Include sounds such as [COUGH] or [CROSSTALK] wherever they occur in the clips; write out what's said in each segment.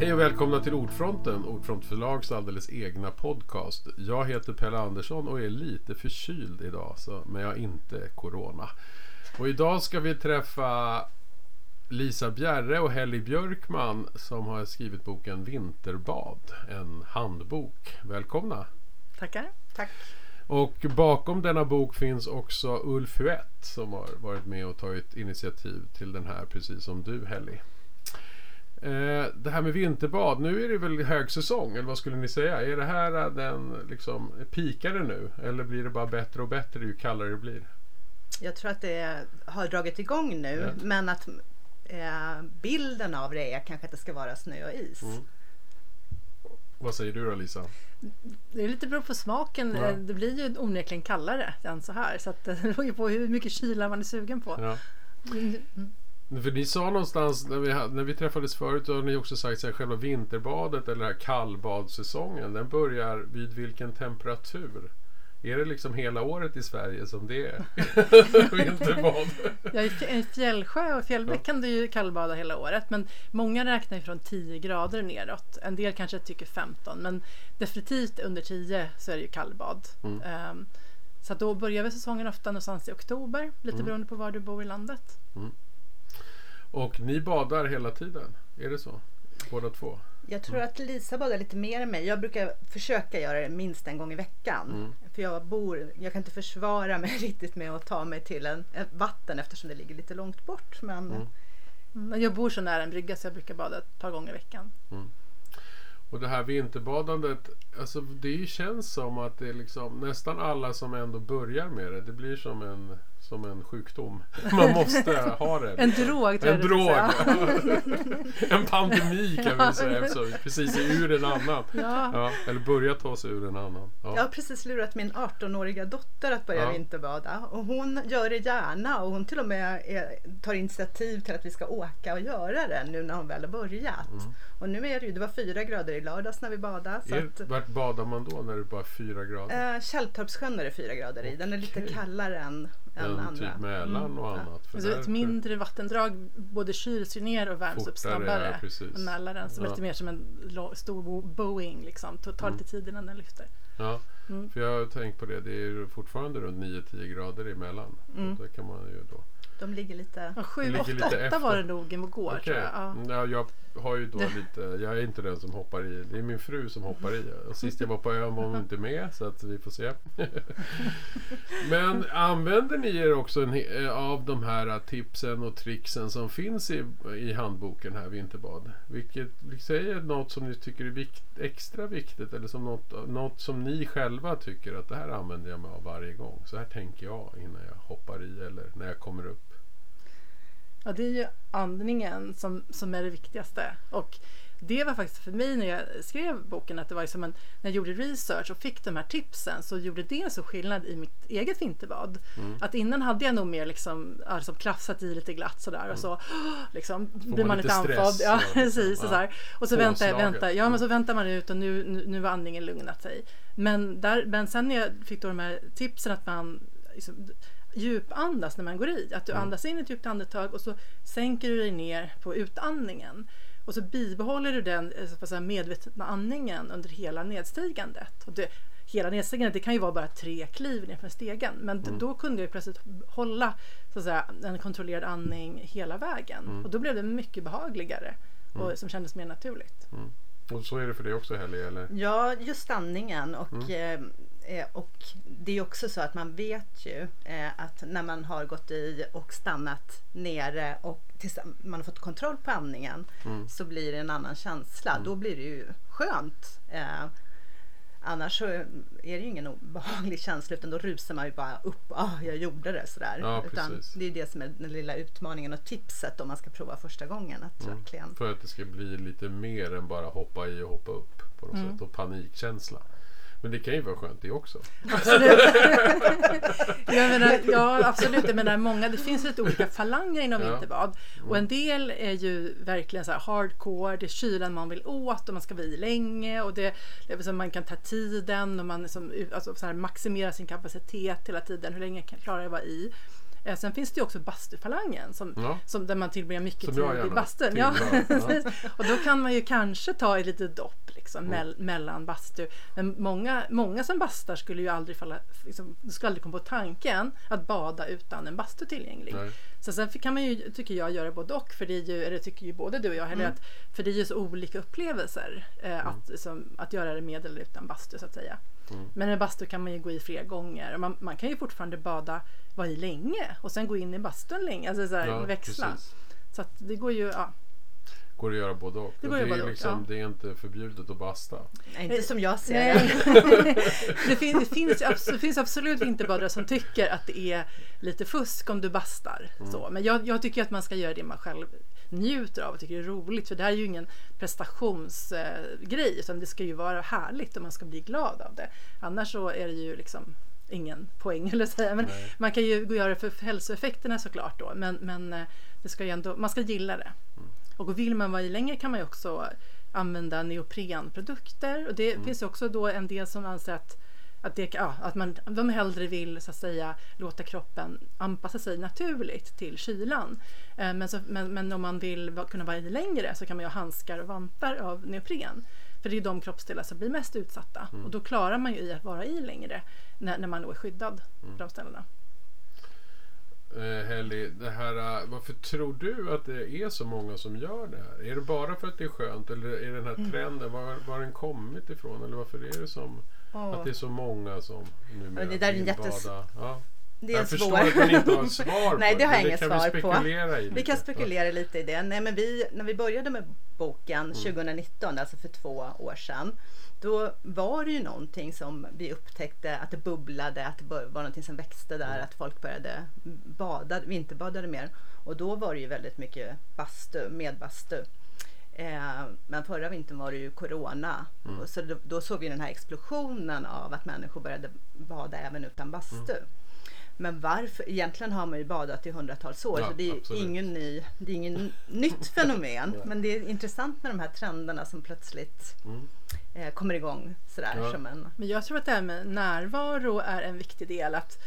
Hej och välkomna till Ordfronten, Ordfront förlags alldeles egna podcast. Jag heter Pelle Andersson och är lite förkyld idag, så, men jag har inte Corona. Och idag ska vi träffa Lisa Bjerre och Helly Björkman som har skrivit boken Vinterbad, en handbok. Välkomna! Tackar! Tack! Och bakom denna bok finns också Ulf Huett som har varit med och tagit initiativ till den här, precis som du Helly. Eh, det här med vinterbad, nu är det väl högsäsong, eller vad skulle ni säga? Är det här den, liksom, pikar det nu? Eller blir det bara bättre och bättre ju kallare det blir? Jag tror att det har dragit igång nu, Ja. men att eh, bilden av det är kanske att det ska vara snö och is. Mm. Vad säger du då Lisa? Det är lite beror på smaken. Ja. Det blir ju onekligen kallare än så här. Så att [LAUGHS] det beror ju på hur mycket kyla man är sugen på. Ja. Mm. För ni sa någonstans när vi, när vi träffades förut, då har ni också sagt att själva vinterbadet eller den här kallbadssäsongen, den börjar vid vilken temperatur? Är det liksom hela året i Sverige som det är [LAUGHS] vinterbad? Är i en fjällsjö och fjällbäck kan du ju kallbada hela året. Men många räknar ju från 10 grader neråt. En del kanske tycker 15. Men definitivt under 10 så är det ju kallbad. Mm. Ehm, så då börjar väl säsongen ofta någonstans i oktober. Lite Mm. beroende på var du bor i landet. Och ni badar hela tiden? Är det så? Båda två? Jag tror att Lisa badar lite mer än mig. Jag brukar försöka göra det minst en gång i veckan. Mm. För jag bor, jag kan inte försvara mig [LAUGHS] riktigt med att ta mig till en, ett vatten eftersom det ligger lite långt bort. Men Mm. Men jag bor så nära en brygga så jag brukar bada ett par gånger i veckan. Och det här vinterbadandet, alltså det känns som att det är liksom nästan alla som ändå börjar med det, det blir som en, som en sjukdom. [LAUGHS] Man måste ha det. En liksom. drog tror En drog. [LAUGHS] en pandemi kan vi säga eftersom vi precis är ur en annan. Ja. Ja, eller börjat ta oss ur en annan. jag har Ja. precis lurat min 18-åriga dotter att börja Ja. vinterbada. Och hon gör det gärna och hon till och med är, tar initiativ till att vi ska åka och göra det nu när hon väl har börjat. Mm. Och nu är det ju, det var fyra grader i lördags när vi badade. Så Är, att, vart badar man då när det bara är fyra grader? Eh, Källtorpssjön är det fyra grader i. Den är lite Okej. kallare än, än Än andra. typ Mälaren Mm. och annat. För Alltså ett mindre vattendrag både kyls ju ner och värms upp snabbare ja, än Mälaren. Som är Ja. lite mer som en stor bo- Boeing. Liksom. Det tar lite tid innan den lyfter. Ja, Mm. för jag har tänkt på det. Det är ju fortfarande runt 9-10 grader emellan. Mm. Och där kan man ju då... De ligger lite... Ja, sju, ligger åtta, lite åtta efter. var det nog igår tror jag. Ja. Mm, Ja, jag har ju då lite, jag är inte den som hoppar i. Det är min fru som hoppar i. Och sist jag var på ön var hon inte med så att vi får se. [LAUGHS] Men använder ni er också en, eh, av de här tipsen och tricksen som finns i, i handboken här Vinterbad? Vilket säger något som ni tycker är vikt, extra viktigt eller som något, något som ni själva tycker att det här använder jag mig av varje gång. Så här tänker jag innan jag hoppar i eller när jag kommer upp. Ja, det är ju andningen som, som är det viktigaste. Och det var faktiskt för mig när jag skrev boken att det var som en, när jag gjorde research och fick de här tipsen så gjorde det så skillnad i mitt eget vinterbad. Mm. Att innan hade jag nog mer liksom, alltså klaffsat i lite glatt sådär och så [GASPS] liksom blir man man lite andfådd. Ja, liksom, precis. ja. Och, så här. och så väntar, jag, väntar, ja, men så Mm. väntar man ut och nu, nu, nu har andningen lugnat sig. Men, där, men sen när jag fick då de här tipsen att man liksom, djupandas när man går i. Att du Mm. andas in ett djupt andetag och så sänker du dig ner på utandningen. Och så bibehåller du den eh, så att säga, medvetna andningen under hela nedstigandet. Och det, hela nedstigandet det kan ju vara bara tre kliv nerför stegen. Men Mm. då kunde jag plötsligt hålla så att säga, en kontrollerad andning hela vägen. Mm. Och då blev det mycket behagligare. Och som kändes mer naturligt. Och så är det för dig också eller? Ja, just andningen och, eh, eh, och det är också så att man vet ju eh, att när man har gått i och stannat nere och tills man har fått kontroll på andningen så blir det en annan känsla. Då blir det ju skönt. Eh, annars så är det ju ingen obehaglig känsla utan då rusar man ju bara upp. Ah, jag gjorde det sådär. Ja, utan det är det som är den lilla utmaningen och tipset om man ska prova första gången. Att verkligen För att det ska bli lite mer än bara hoppa i och hoppa upp på något Mm. sätt och panikkänsla. Men det kan ju vara skönt det också. Absolut. jag menar, [LAUGHS] ja, absolut. Jag menar, många, det finns lite olika falanger inom Ja. vinterbad. Och en del är ju verkligen så hardcore. Det är kylan man vill åt och man ska vara i länge. Och det, det är som man kan ta tiden och man liksom, alltså, så här, maximera sin kapacitet hela tiden. Hur länge kan- klarar jag vara i? Eh, sen finns det ju också bastufalangen som, Ja. som, där man tillbringar mycket Som tid jag i bastun. Ja. [LAUGHS] Och då kan man ju kanske ta ett litet dopp liksom, Mm. mell, mellan bastu. Men många, många som bastar skulle ju aldrig falla, liksom, skulle aldrig komma på tanken att bada utan en bastu tillgänglig. Nej. Så sen kan man ju, tycker jag, göra både och. För det är ju, eller tycker ju både du och jag heller, Mm. att, för det är ju så olika upplevelser eh, att, som, att göra det med eller utan bastu så att säga. Mm. Men med bastu kan man ju gå i flera gånger. Och man, man kan ju fortfarande bada, vara i länge och sen gå in i bastun länge. Alltså så här, Ja, växla. precis. Så att det går ju, ja. Går att göra både och. Det Och går att det, göra är både och, liksom, ja. det är inte förbjudet att basta. Nej, inte som jag ser det. Nej. [LAUGHS] det, fin, det, finns, det finns absolut vinterbadare som tycker att det är lite fusk om du bastar. Mm. Så. Men jag, jag tycker att man ska göra det man själv njuter av och tycker är roligt. För det här är ju ingen prestationsgrej utan det ska ju vara härligt och man ska bli glad av det. Annars så är det ju liksom ingen poäng [LAUGHS] eller säga. Men Nej. man kan ju gå och göra det för hälsoeffekterna såklart då. Men, men eh, det ska ju ändå, man ska gilla det. Och vill man vara i längre kan man ju också använda neoprenprodukter. Och det finns ju också då en del som anser att, att, det, ja, att man, de hellre vill så att säga låta kroppen anpassa sig naturligt till kylan. Eh, Men, så, men, men om man vill va- kunna vara i längre så kan man ju ha handskar och vantar av neopren. För det är de kroppsdelar som blir mest utsatta. Och då klarar man ju i att vara i längre när, när man då är skyddad på de ställena. Eh, Helly, det här, eh, varför tror du att det är så många som gör det här? Är det bara för att det är skönt eller är den här Mm. trenden, var, var har den kommit ifrån? Eller varför är det som Åh. att det är så många som numera det där är jättes-? Ja. Det är jag förstår svår... att ni inte har svar [LAUGHS] Nej, på det har jag inget svar vi på. i Vi kan spekulera lite i det. Nej, men vi, när vi började med boken Mm. 2019, alltså för två år sedan, då var det ju någonting som vi upptäckte att det bubblade, att det var någonting som växte där, Mm. att folk började bada, vinterbadade mer. Och då var det ju väldigt mycket bastu, med bastu. Eh, men förra vintern var det ju corona. Mm. Så då, då såg vi den här explosionen av att människor började bada även utan bastu. Mm. Men varför? Egentligen har man ju badat i hundratals år Ja, så det är absolut. ingen ny, det är ingen nytt [LAUGHS] fenomen. Nej. Men det är intressant med de här trenderna som plötsligt Mm. eh, kommer igång sådär Ja. som en... Men jag tror att det här med närvaro är en viktig del. Att,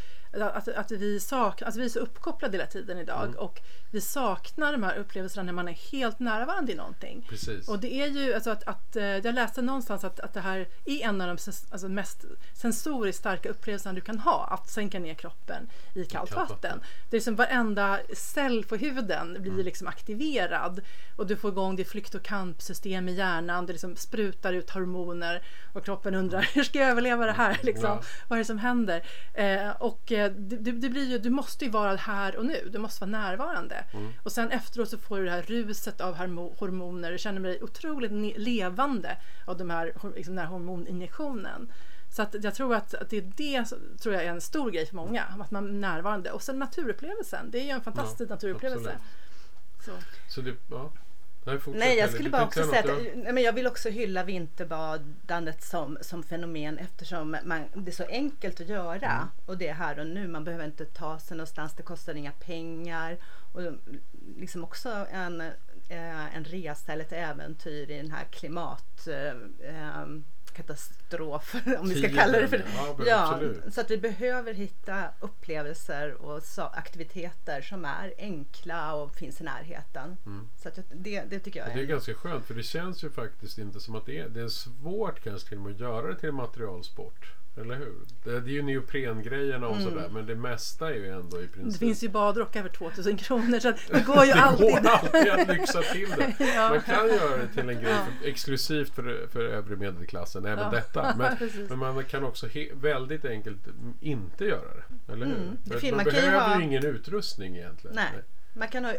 att, att vi, sak, alltså vi är så uppkopplade hela tiden idag Mm. och vi saknar de här upplevelserna när man är helt närvarande i någonting. Precis. Och det är ju alltså att, att eh, jag läste någonstans att, att det här är en av de alltså mest sensoriskt starka upplevelserna du kan ha. Att sänka ner kroppen i kallt kallt vatten. vatten. Det är som varenda cell på huden blir Mm. liksom aktiverad och du får igång ditt flykt och kampsystem i hjärnan. Det liksom sprutar ut hormoner och kroppen undrar [LAUGHS] hur ska jag överleva det här? Liksom? Ja. Vad är det som händer? Eh, och eh, det, det blir ju, du måste ju vara här och nu. Du måste vara närvarande. Mm. Och sen efteråt så får du det här ruset av hormo- hormoner. Du känner dig otroligt levande av de här, liksom den här hormoninjektionen. Så att jag tror att, att det är det tror jag är en stor grej för många. Att man är närvarande. Och sen naturupplevelsen. Det är ju en fantastisk Ja, naturupplevelse. Så. Så det, ja. Nej, jag skulle bara också säga att ja. nej, men jag vill också hylla vinterbadandet som, som fenomen eftersom man, det är så enkelt att göra Mm. och det är här och nu. Man behöver inte ta sig någonstans, det kostar inga pengar och liksom också en, eh, en resa eller ett äventyr i den här klimat eh, eh, katastrof, [LAUGHS] om vi ska kalla det för ja, men Ja, så att vi behöver hitta upplevelser och aktiviteter som är enkla och finns i närheten. Mm. Så att det, det tycker jag är, Det är ganska skönt för det känns ju faktiskt inte som att det är, det är svårt kanske till och med att göra det till en materialsport. Eller hur? Det, det är ju neoprengrejerna och Mm. sådär men det mesta är ju ändå i princip Det finns ju badrockar för 2000 kronor så det [LAUGHS] går ju det alltid. går alltid att lyxa till det. [LAUGHS] Ja. Man kan göra det till en grej för, exklusivt för, för övre medelklassen, även Ja. detta. [LAUGHS] Men, men man kan också he, väldigt enkelt mm, inte göra det. Eller hur? Mm. För man, man ju behöver ju ha- ingen utrustning egentligen. Nej. Man kan ha,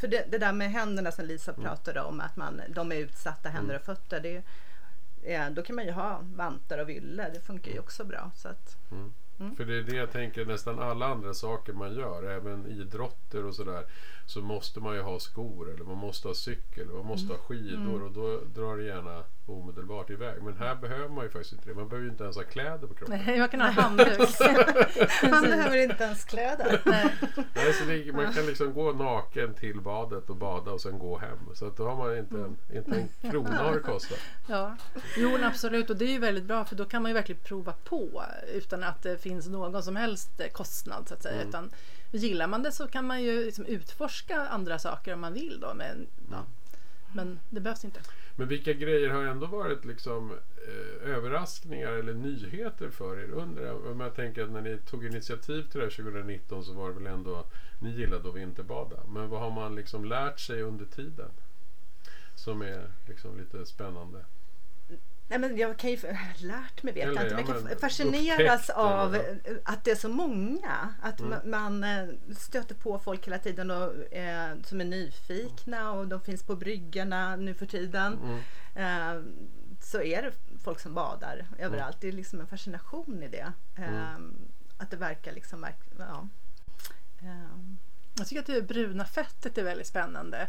för det, det där med händerna som Lisa Mm. pratade om, att man, de är utsatta händer och fötter. Det, är- Eh, då kan man ju ha vantar och vylle, det funkar ju också bra. Så att, Mm. För det är det jag tänker nästan alla andra saker man gör, även idrotter och sådär. Så måste man ju ha skor eller man måste ha cykel eller man måste ha skidor och då drar det gärna omedelbart iväg. Men här behöver man ju faktiskt inte det. Man behöver ju inte ens ha kläder på kroppen. Nej, jag kan ha [LAUGHS] handduk. [LAUGHS] han behöver inte ens kläder. Nej. Nej, så det, man kan liksom gå naken till badet och bada och sen gå hem. Så att då har man inte en, inte en [LAUGHS] krona har det kostat. Ja, jo absolut och det är ju väldigt bra för då kan man ju verkligen prova på utan att det finns någon som helst kostnad så att säga. Mm. Utan gillar man det så kan man ju liksom utforska andra saker om man vill då. Men, ja. men det behövs inte. Men vilka grejer har ändå varit liksom eh, överraskningar eller nyheter för er under Om jag tänker att när ni tog initiativ till det här 2019 så var det väl ändå ni gillade att vinterbada. Men vad har man liksom lärt sig under tiden? Som är liksom lite spännande. Nej, men jag kan ju, lärt mig vet Eller, jag inte, men ja, jag kan fascineras av att det är så många. Att Mm. ma- man eh, stöter på folk hela tiden och, eh, som är nyfikna och de finns på bryggorna nu för tiden. Mm. Eh, så är det folk som badar överallt. Det är liksom en fascination i det. Eh, Att det verkar liksom, verk, ja. Jag tycker att det bruna fettet är väldigt spännande.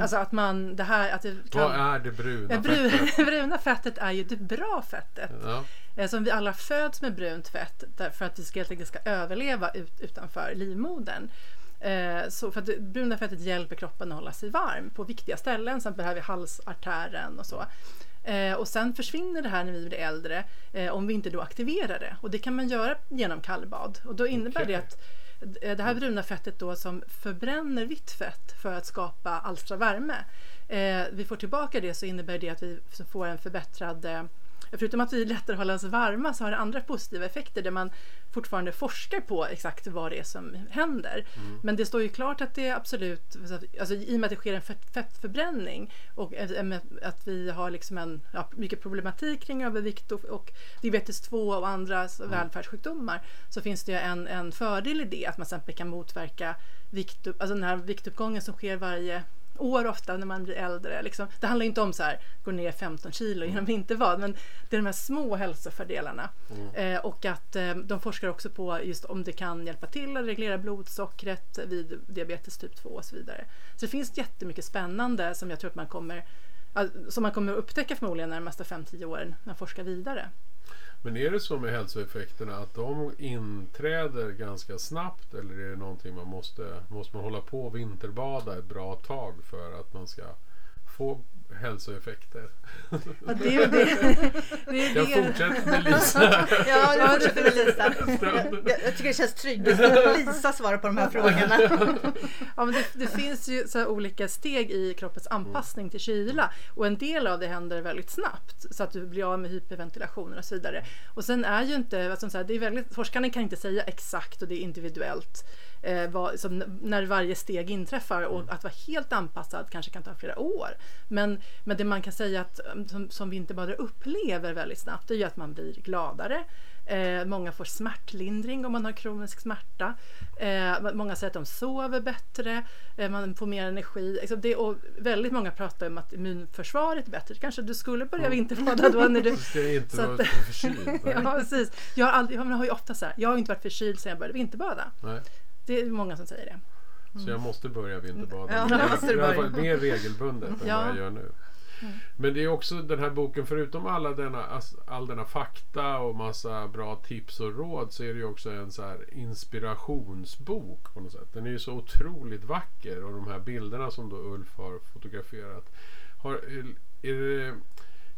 Alltså att man, det här att det kan... Vad är det bruna Ja, fettet? bru, [LAUGHS] bruna fettet är ju det bra fettet. Ja. Eh, Som vi alla föds med brunt fett därför att vi ska, helt enkelt ska överleva ut, utanför livmodern. Eh, Så för att bruna fettet hjälper kroppen att hålla sig varm på viktiga ställen, till exempel här vid halsartären och så. Eh, Och sen försvinner det här när vi blir äldre om vi inte då aktiverar det. Och det kan man göra genom kallbad. Och då innebär Okej. det att det här bruna fettet då som förbränner vitt fett för att skapa alstra värme. Eh, vi får tillbaka det så innebär det att vi får en förbättrad eh, Förutom att vi lättare håller oss varma så har det andra positiva effekter där man fortfarande forskar på exakt vad det är som händer. Men det står ju klart att det är absolut, alltså i och med att det sker en fett, fettförbränning och eh, att vi har liksom en, ja, mycket problematik kring övervikt och, och diabetes 2 och andra välfärdssjukdomar så finns det ju en, en fördel i det att man till exempel kan motverka viktupp, alltså den här viktuppgången som sker varje år ofta när man blir äldre. Liksom. Det handlar inte om så här, gå ner 15 kilo genom vintervad, men det är de här små hälsofördelarna. Eh, och att eh, de forskar också på just om det kan hjälpa till att reglera blodsockret vid diabetes typ 2 och så vidare. Så det finns jättemycket spännande som jag tror att man kommer som man kommer att upptäcka förmodligen de närmaste 5-10 åren när man forskar vidare. Men är det så med hälsoeffekterna att de inträder ganska snabbt eller är det någonting man måste, måste man hålla på och vinterbada ett bra tag för att man ska få hälsoeffekter? Ja, det är det. det, är Jag fortsätter med Lisa. [LAUGHS] Ja, nu fortsätter vi Lisa. [LAUGHS] Jag, jag tycker det känns tryggt att Lisa svarar på de här frågorna. Ja, men det, det finns ju så här olika steg i kroppens anpassning till kyla och en del av det händer väldigt snabbt så att du blir av med hyperventilationen och så vidare. Och sen är ju inte, alltså så här, det är väldigt, forskarna kan inte säga exakt och det är individuellt eh, vad, som, när varje steg inträffar och att vara helt anpassad kanske kan ta flera år. Men, men det man kan säga att um, som, som vi inte bara upplever väldigt snabbt det är ju att man blir gladare. Eh, många får smärtlindring om man har kronisk smärta. Eh, många säger att de sover bättre, eh, man får mer energi. Liksom det, och väldigt många pratar om att immunförsvaret är bättre. Kanske du skulle börja vinterbada då när du... Ska inte vara förkyld. [LAUGHS] Ja, precis. Jag har, aldrig, jag har ju ofta så här, jag har inte varit förkyld sedan jag började vinterbada. Nej. Det är många som säger det. Så jag måste börja vinterbada. Ja, mer, mer regelbundet än Ja. vad jag gör nu. Men det är också den här boken, förutom alla denna, ass- all denna fakta och massa bra tips och råd så är det ju också en så inspirationsbok på något sätt. Den är ju så otroligt vacker och de här bilderna som då Ulf har fotograferat. Har, är det,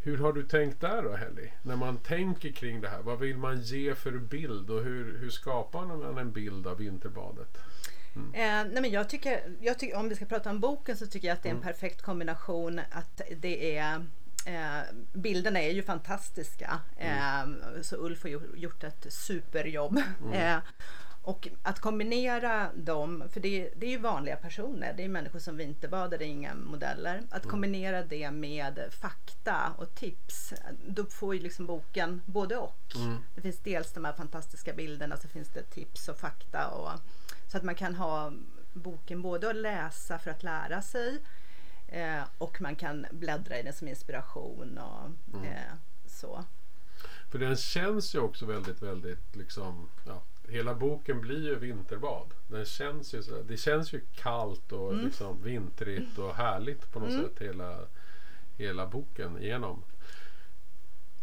hur har du tänkt där då Helly? När man tänker kring det här, vad vill man ge för bild och hur, hur skapar man en bild av vinterbadet? Eh, nej men jag tycker, jag tycker, om vi ska prata om boken så tycker jag att det är en perfekt kombination att det är Eh, bilderna är ju fantastiska. Eh, så Ulf har gjort ett superjobb. Eh, och att kombinera dem, för det, det är ju vanliga personer, det är människor som vinterbadar, det är inga modeller. Att kombinera det med fakta och tips, då får ju liksom boken både och. Det finns dels de här fantastiska bilderna, så finns det tips och fakta. Och, så att man kan ha boken både att läsa för att lära sig eh, och man kan bläddra i den som inspiration och eh, så. För den känns ju också väldigt, väldigt liksom, ja, hela boken blir ju vinterbad. Den känns ju så, det känns ju kallt och Mm. liksom vintrigt och härligt på något sätt hela, hela boken igenom.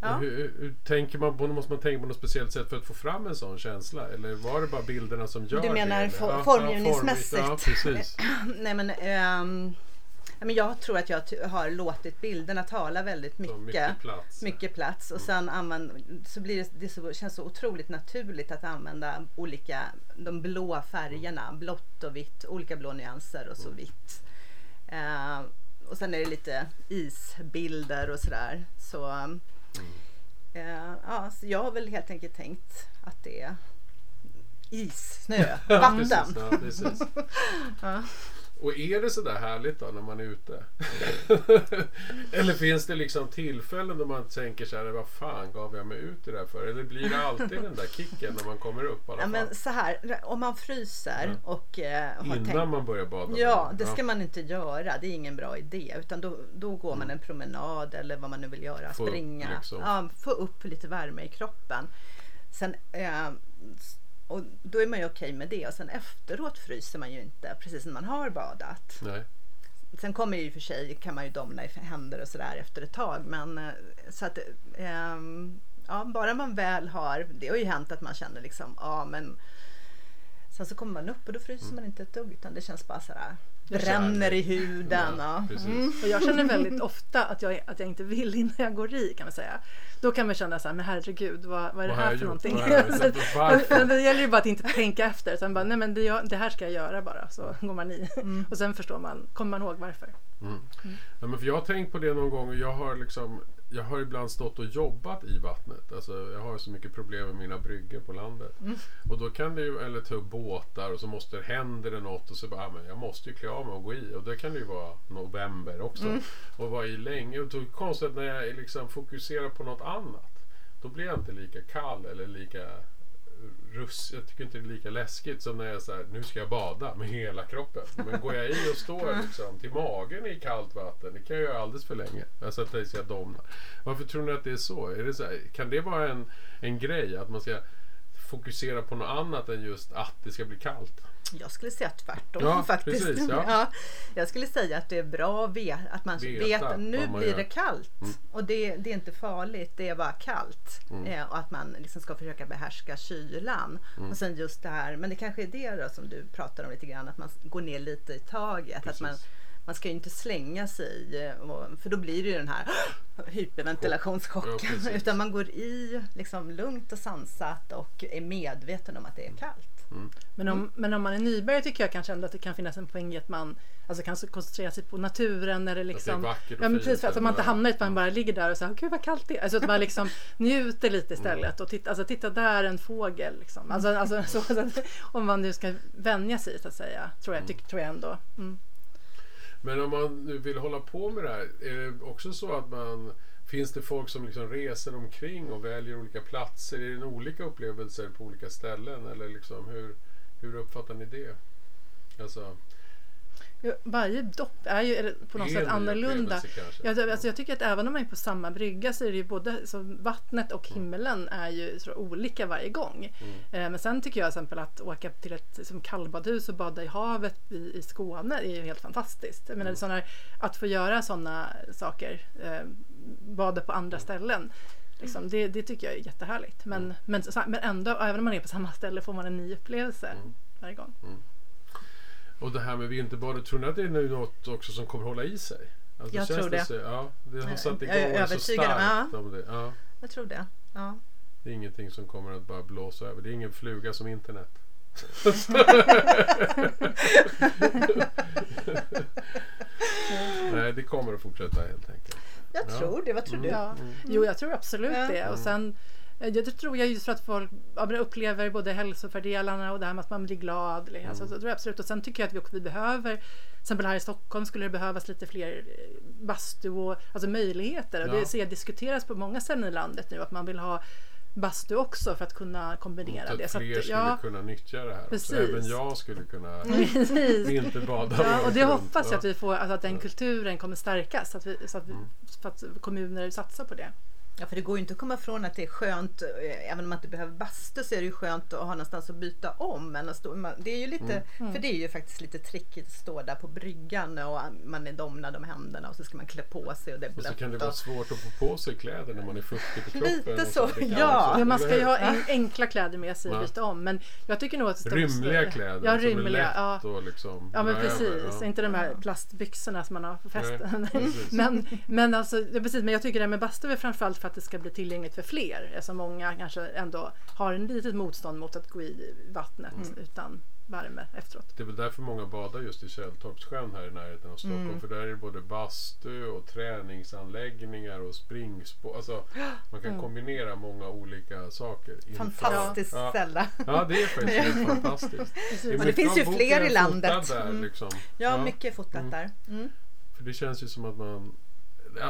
Ja. Hur, hur tänker man på, måste man tänka på något speciellt sätt för att få fram en sån känsla? Eller var det bara bilderna som gör Du menar det? for- Ja, ja, formgivningsmässigt? formgivning- Ja, precis. [CLEARS THROAT] Nej men Ja, Men jag tror att jag har låtit bilderna tala väldigt mycket. mycket plats. Mycket plats och sen använd, så blir det, det så, känns så otroligt naturligt att använda olika, de blå färgerna, blått och vitt, olika blå nyanser och så vitt. Eh, och sen är det lite isbilder och sådär. Så, eh, ja, så jag har väl helt enkelt tänkt att det är is, snö, vatten. Precis, [LAUGHS] ja, precis. Ja. [LAUGHS] Och är det sådär härligt då när man är ute? [LAUGHS] Eller finns det liksom tillfällen då man tänker så här, vad fan gav jag mig ut i det här för? Eller blir det alltid den där kicken när man kommer upp Ja, men så här, om man fryser och eh, har Innan tänkt man börjar bada? Ja, det ska man inte göra. Det är ingen bra idé. Utan då, då går man en promenad eller vad man nu vill göra. Få upp springa. liksom. Ja, få upp lite värme i kroppen. Sen, eh, och då är man ju okej med det. Och sen efteråt fryser man ju inte precis när man har badat. Nej. Sen kommer ju för sig, kan man ju domna i händer och sådär efter ett tag. Men eh, så att, ehm, ja, bara man väl har, det har ju hänt att man känner liksom, ja men Sen så kommer man upp och då fryser Mm. man inte ett dugg utan det känns bara sådär bränner i huden. Ja, precis. Mm. Och jag känner väldigt ofta att jag, att jag inte vill innan jag går i kan man säga. Då kan man känna så här, men herregud vad, vad är det här jag för gjort? någonting? [LAUGHS] Men det gäller ju bara att inte tänka efter utan bara, nej men det, jag- det här ska jag göra bara så går man i. Och sen förstår man, kommer man ihåg varför. Mm. Ja, men för jag har tänkt på det någon gång och jag har liksom jag har ibland stått och jobbat i vattnet. Alltså, jag har så mycket problem med mina bryggor på landet. Mm. Och då kan det ju, eller ta upp båtar och så måste händer det något och så bara, ah, men jag måste ju klä av mig och gå i. Och det kan det ju vara november också. Mm. Och vara i länge. Och då är det konstigt när jag liksom fokuserar på något annat. Då blir jag inte lika kall eller lika russ. Jag tycker inte det är lika läskigt som när jag säger nu ska jag bada med hela kroppen. Men går jag i och står [LAUGHS] liksom till magen i kallt vatten, det kan jag göra alldeles för länge. Alltså att det ska domna. Varför tror ni att det är så? Är det så här, kan det vara en, en grej att man ska fokusera på något annat än just att det ska bli kallt? Jag skulle säga tvärtom Ja, faktiskt. precis, ja. Ja, jag skulle säga att det är bra att man Veta vet att nu blir gör. det kallt. Mm. Och det, det är inte farligt, det är bara kallt. Mm. Eh, och att man liksom ska försöka behärska kylan. Mm. Och sen just det här, men det kanske är det då som du pratar om lite grann, att man går ner lite i taget. Att man, Precis. Man ska ju inte slänga sig, och- för då blir det ju den här [GASPS] hyperventilationschocken. Ja, [LAUGHS] utan man går i liksom lugnt och sansat och är medveten om att det är kallt. Men om, men om man är nybörjare tycker jag kanske ändå att det kan finnas en poäng i att man alltså, kan så koncentrera sig på naturen eller liksom vackert och ja, men fint precis, för att man inte hamnar i att man bara ligger där och säger gud vad kallt det är. Alltså att man liksom [LAUGHS] njuter lite istället och titta, alltså, titta där en fågel liksom. Alltså, alltså, så, [LAUGHS] så att, om man nu ska vänja sig så att säga tror jag, tyck, tror jag ändå. Mm. Men om man nu vill hålla på med det här, är det också så att man Finns det folk som liksom reser omkring och väljer olika platser? Är det olika upplevelser på olika ställen? Eller liksom hur, hur uppfattar ni det? Alltså, varje dopp är ju på något sätt annorlunda. Jag, alltså jag tycker att även om man är på samma brygga så är det ju både så vattnet och himmelen är ju så olika varje gång. Eh, men sen tycker jag till exempel att åka till ett som kallbadhus och bada i havet i, i Skåne är ju helt fantastiskt. Jag menar, såna, att få göra sådana saker, eh, bada på andra ställen. Liksom, det, det tycker jag är jättehärligt. Men, men, så- men ändå, även om man är på samma ställe får man en ny upplevelse varje gång. Och det här med vinterbadet, tror ni att det är nu något också som kommer hålla i sig? Alltså, Jag tror det. Så, ja, det har Jag satt igång är det så starkt. Om det. Ja, Jag tror det. Ja. det är ingenting som kommer att bara blåsa över. Det är ingen fluga som internet. [LAUGHS] Nej, det kommer att fortsätta helt enkelt. Jag Ja. tror det. Vad tror du? Ja. Jo, jag tror absolut Ja. det. Och sen, eh, det tror jag just för att folk ja, upplever både hälsofördelarna och det här med att man blir glad. liksom. Alltså, så tror jag absolut. Och sen tycker jag att vi, också, vi behöver, till exempel här i Stockholm skulle det behövas lite fler eh, bastu och alltså möjligheter. Och Ja. det ser jag diskuteras på många ställen i landet nu att man vill ha bastu också för att kunna kombinera Så det. att Så fler att, skulle ja, kunna nyttja det här. Precis. Så även jag skulle kunna [LAUGHS] vinterbada. Ja, och det året hoppas jag runt. att vi får, alltså att den kulturen kommer stärkas så att, vi, så att, vi, Mm. för att kommuner satsar på det. Ja, för det går ju inte att komma ifrån att det är skönt, eh, även om man inte behöver bastu så är det ju skönt att ha någonstans att byta om. än att stå, man, det är ju lite, Mm. för det är ju faktiskt lite trickigt att stå där på bryggan och man är domnad om händerna och så ska man klä på sig och det är Och så blött. kan det vara och- svårt att få på sig kläder när man är fuktig på kroppen. Lite så, kan ja. också- Ja, man ska ju ha en, enkla kläder med sig och byta om. Men jag tycker nog att det Rymliga kläder Ja, som är rymliga. lätt Ja. och liksom Ja men precis, ja. inte de här plastbyxorna som man har på festen. precis. [LAUGHS] men, men, alltså, ja, precis, men jag tycker det här med bastu är framförallt för att det ska bli tillgängligt för fler. Eftersom många kanske ändå har en litet motstånd mot att gå i vattnet Mm. utan värme efteråt. Det är väl därför många badar just i Källtorpssjön här i närheten av Stockholm. Mm. För där är det både bastu och träningsanläggningar och springspår. Alltså, man kan kombinera många olika saker. Fantastiskt Ja. ställe. Ja, det är faktiskt [LAUGHS] fantastiskt. Precis. är det finns ju fler i landet. Där, Mm. liksom. Ja, mycket fotat Mm. där. Mm. För det känns ju som att man...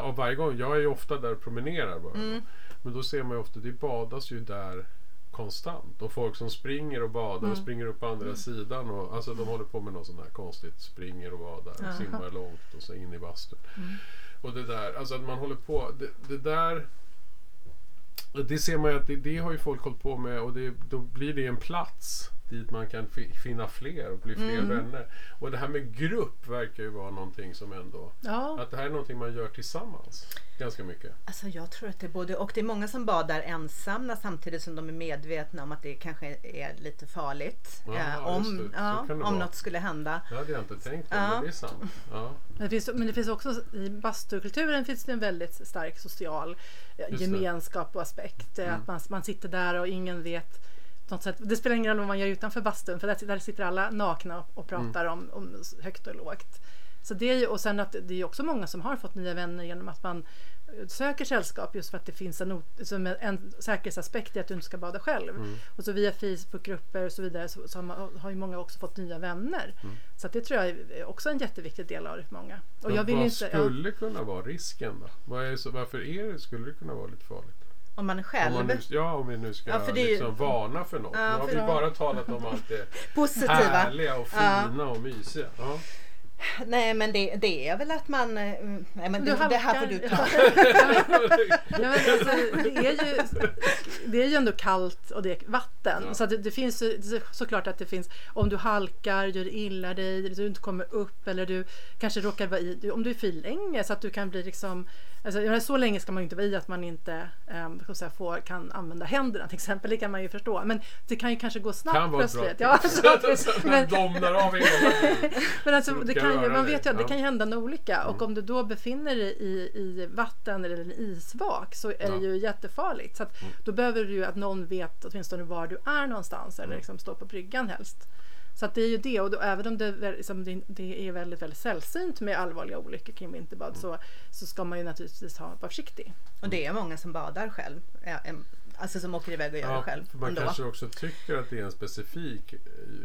Och varje gång, jag är ju ofta där och promenerar bara. Mm. Men då ser man ju ofta, det badas ju där konstant. Och folk som springer och badar Mm. och springer upp på andra sidan. Och, alltså de håller på med något sånt här konstigt. Springer och badar och. Mm. simmar långt och så in i bastun. Och det där, alltså att man håller på. Det, det där... Det ser man ju att det, det har ju folk hållit på med och det, då blir det en plats dit man kan fi, finna fler och bli fler Mm. vänner. Och det här med grupp verkar ju vara någonting som ändå... Ja, Att det här är någonting man gör tillsammans. Ganska mycket. Alltså jag tror att det är både och. Det är många som badar ensamma samtidigt som de är medvetna om att det kanske är lite farligt. Ja, eh, om ja, om vara. något skulle hända. Det hade jag inte tänkt på, Ja. men det är sant. Ja. men det, finns, men det finns också i bastukulturen finns det en väldigt stark social eh, Just gemenskap och aspekt. Eh, Mm. Att man, man sitter där och ingen vet något sätt, det spelar ingen roll vad man gör utanför bastun för där, där sitter alla nakna och, pratar Mm. om, om högt och lågt. Så det är ju, och sen att det är också många som har fått nya vänner genom att man eh, söker sällskap just för att det finns en, som en- en säkerhetsaspekt i att du inte ska bada själv. Mm. Och så via Facebookgrupper och så vidare så, så har, man, har ju många också fått nya vänner. Mm. Så det tror jag är också en jätteviktig del av det för många. Och Men jag vill vad inte, skulle kunna vara risken då? Vad är så, varför är det, skulle det kunna vara lite farligt? Om man Om själv. man nu, ja, om vi nu ska Ja, är ju- liksom varna för något. Ja, nu har vi bara talat om allt det [LAUGHS] Positiva. härliga och fina och mysiga. Ja. Nej men det, det är väl att man... eh, Nej men Du det, det här får du ta. Ja, [LAUGHS] men alltså, det, är ju, det är ju ändå kallt och det är vatten. Ja. Så att det, det finns ju, det är såklart att det finns om du halkar, gör illa dig, eller du inte kommer upp eller du kanske råkar vara i, om du är för länge så att du kan bli liksom Alltså, så länge ska man inte vara i att man inte um, säga, får, kan använda händerna till exempel. Det kan man ju förstå. Men det kan ju kanske gå snabbt Kan vara ett bra plötsligt. tips. Ja, så, [LAUGHS] men, domnar av hela [LAUGHS] men alltså, Så det kan kan ju, man vet ju att det Ja. kan ju hända en olycka och om du då befinner dig i, i vatten eller en isvak så är Ja. det ju jättefarligt. Så att Mm. då behöver du ju att någon vet åtminstone var du är någonstans eller Mm. liksom stå på bryggan helst. Så att det är ju det och då, även om det, liksom, det, det är väldigt, väldigt sällsynt med allvarliga olyckor kring vinterbad Mm. så, så ska man ju naturligtvis ha, vara försiktig. Och det är många som badar själv. Alltså som åker iväg och gör Ja, det själv. man ändå. kanske också tycker att det är en specifik, eh,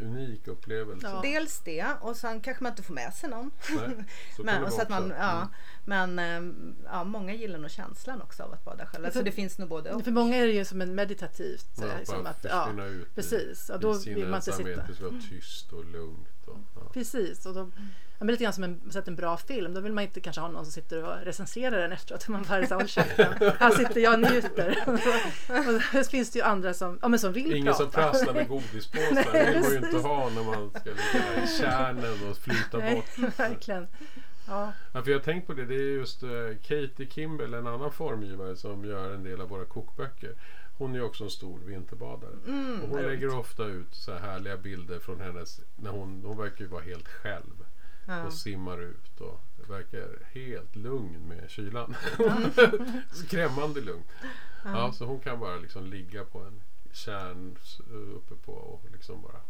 unik upplevelse. Ja. Dels det och sen kanske man inte får med sig någon. Nej, så [LAUGHS] men, och så att man, ja, Mm. Men ehm, ja, många gillar nog känslan också av att bada själv. Alltså För- det finns nog både och. För många är det ju som en meditativt. Ja, eh, som bara att, ja, ut i- precis. Och i då sin vill man inte sitta. Det ska vara tyst och lugnt. Och, ja. Precis, och då, ja, men lite grann som en, sett en bra film. Då vill man inte kanske ha någon som sitter och recenserar den efteråt. Man bara så. Här sitter jag och njuter. [LAUGHS] och det finns det ju andra som, ja, men som vill Ingen prata. som prasslar med godispåsar. Nej, Det vill man ju inte precis. ha när man ska ligga i kärnen och flyta Nej, bort. verkligen. Ja, Ja, för jag har tänkt på det. Det är just eh, Katie Kimball, en annan formgivare som gör en del av våra kokböcker. Hon är också en stor vinterbadare. Mm, och hon lägger roligt. ofta ut så här härliga bilder från hennes... När hon, hon verkar ju vara helt själv. Ja. Och simmar ut och verkar helt lugn med kylan. [LAUGHS] Skrämmande lugn. Ja. så hon kan bara liksom ligga på en kärn s- uppe på och liksom bara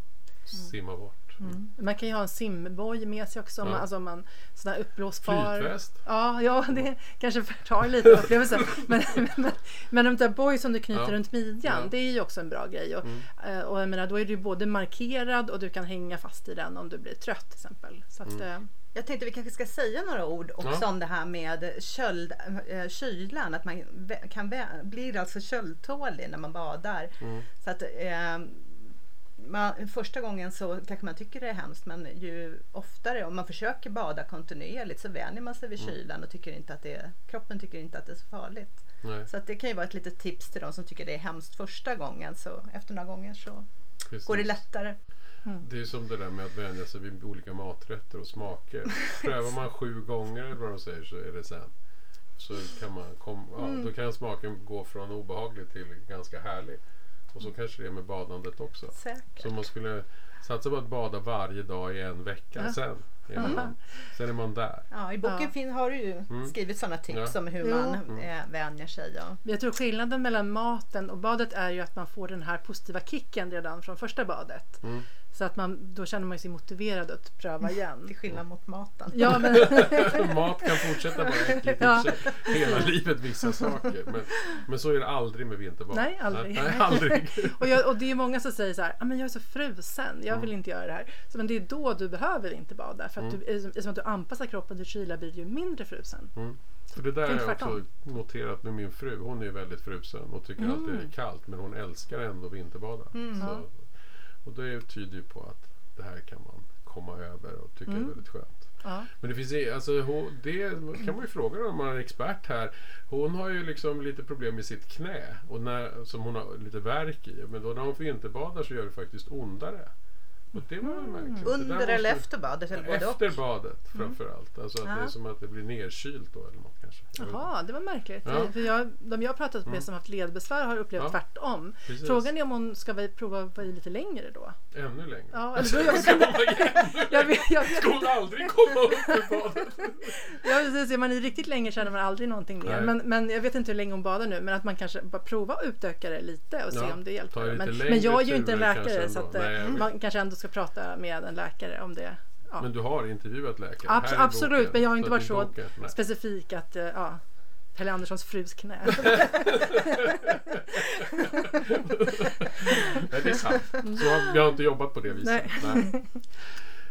simma bort. man kan ju ha en simboj med sig också. Om Ja. man, alltså om man, sån här uppblåsbar. Flytväst. Ja, ja, det kanske förtar lite upplevelsen. [LAUGHS] Men, men, men de där boj som du knyter Ja. runt midjan, Ja. det är ju också en bra grej. Och, Mm. eh, och jag menar, då är du både markerad och du kan hänga fast i den om du blir trött till exempel. Så att, Mm. eh, Jag tänkte vi kanske ska säga några ord också Ja. om det här med köld, äh, kylan. Att man kan blir alltså köldtålig när man badar. Mm. Så att, eh, man, första gången så kanske man tycker det är hemskt men ju oftare, om man försöker bada kontinuerligt så vänjer man sig vid Mm. kylan och tycker inte att det är, kroppen tycker inte att det är så farligt. Nej, Så att det kan ju vara ett litet tips till de som tycker det är hemskt första gången så efter några gånger så precis. går det lättare. Det är som det där med att vänja sig vid olika maträtter och smaker. [LAUGHS] Prövar man sju gånger eller vad de säger så är det sen. Så kan man kom, ja, Mm. då kan smaken gå från obehaglig till ganska härlig. Och så kanske det är med badandet också. Säkert. Så man skulle satsa på att bada varje dag i en vecka. Ja. Sen, är man, sen är man där. Ja, I boken Ja. fin, har du ju Mm. skrivit sådana tips Ja. om hur Jo. man eh, vänjer sig. Ja. Jag tror skillnaden mellan maten och badet är ju att man får den här positiva kicken redan från första badet. Mm. Så att man, då känner man sig motiverad att pröva [LAUGHS] igen. Till skillnad mot maten. Ja, men, [LAUGHS] Mat kan fortsätta vara äckligt Ja. hela livet vissa saker. Men, men så är det aldrig med vinterbad. Nej, aldrig. Nej, aldrig. [LAUGHS] och, jag, och det är många som säger så här, ah, men jag är så frusen, jag Mm. vill inte göra det här. Så, men det är då du behöver inte bada. För att Mm. du, i- i som att du anpassar kroppen till kyla blir du ju mindre frusen. För det där har jag också noterat med min fru. Hon är ju väldigt frusen och tycker Mm. alltid det är kallt. Men hon älskar ändå vinterbada. Mm. Så. Och det tyder ju på att det här kan man komma över och tycka Mm. är väldigt skönt. Ja. Men det finns alltså, hon, det kan man ju fråga om man är expert här. Hon har ju liksom lite problem med sitt knä och när, som hon har lite värk i. Men då när hon vinterbadar så gör det faktiskt ondare. Det var märkligt. Där Under eller efter badet? Eller både Efter och? badet framförallt. Alltså att det är Ja. som att det blir nerkylt då eller något kanske. Jaha, det var märkligt. Ja. För jag, de jag pratat med Mm. som haft ledbesvär har upplevt Ja. tvärtom. Precis. Frågan är om hon ska vi prova att vara i lite längre då? Ännu längre. Ja, eller då, jag, Ska vara [LAUGHS] jag, vet, jag vet Ska hon aldrig komma upp ur badet? [LAUGHS] Ja, precis. Är man i riktigt länge känner man aldrig någonting mer. Men, men jag vet inte hur länge hon badar nu. Men att man kanske bara prova att utöka det lite och se Ja, om det hjälper. Men, men jag är ju inte en läkare så att, eh, Nej, man kanske ändå ska prata med en läkare om det. Ja. Men du har intervjuat läkare? Abs- absolut, boken. men jag har inte varit så boken. Specifik att eh, ja, Pelle Anderssons frus knä. [LAUGHS] [LAUGHS] Nej, det är sant. Så har, jag har inte jobbat på det viset. Nej. Nej.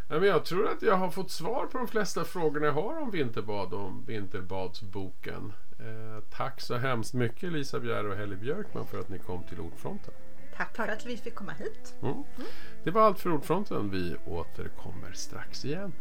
Nej, men jag tror att jag har fått svar på de flesta frågorna jag har om vinterbad och om vinterbadsboken. Eh, tack så hemskt mycket Lisa Bjerre och Helly Björkman för att ni kom till Ordfronten. Tack, Tack. för att vi fick komma hit. Mm. mm. Det var allt för Ordfronten. Vi återkommer strax igen.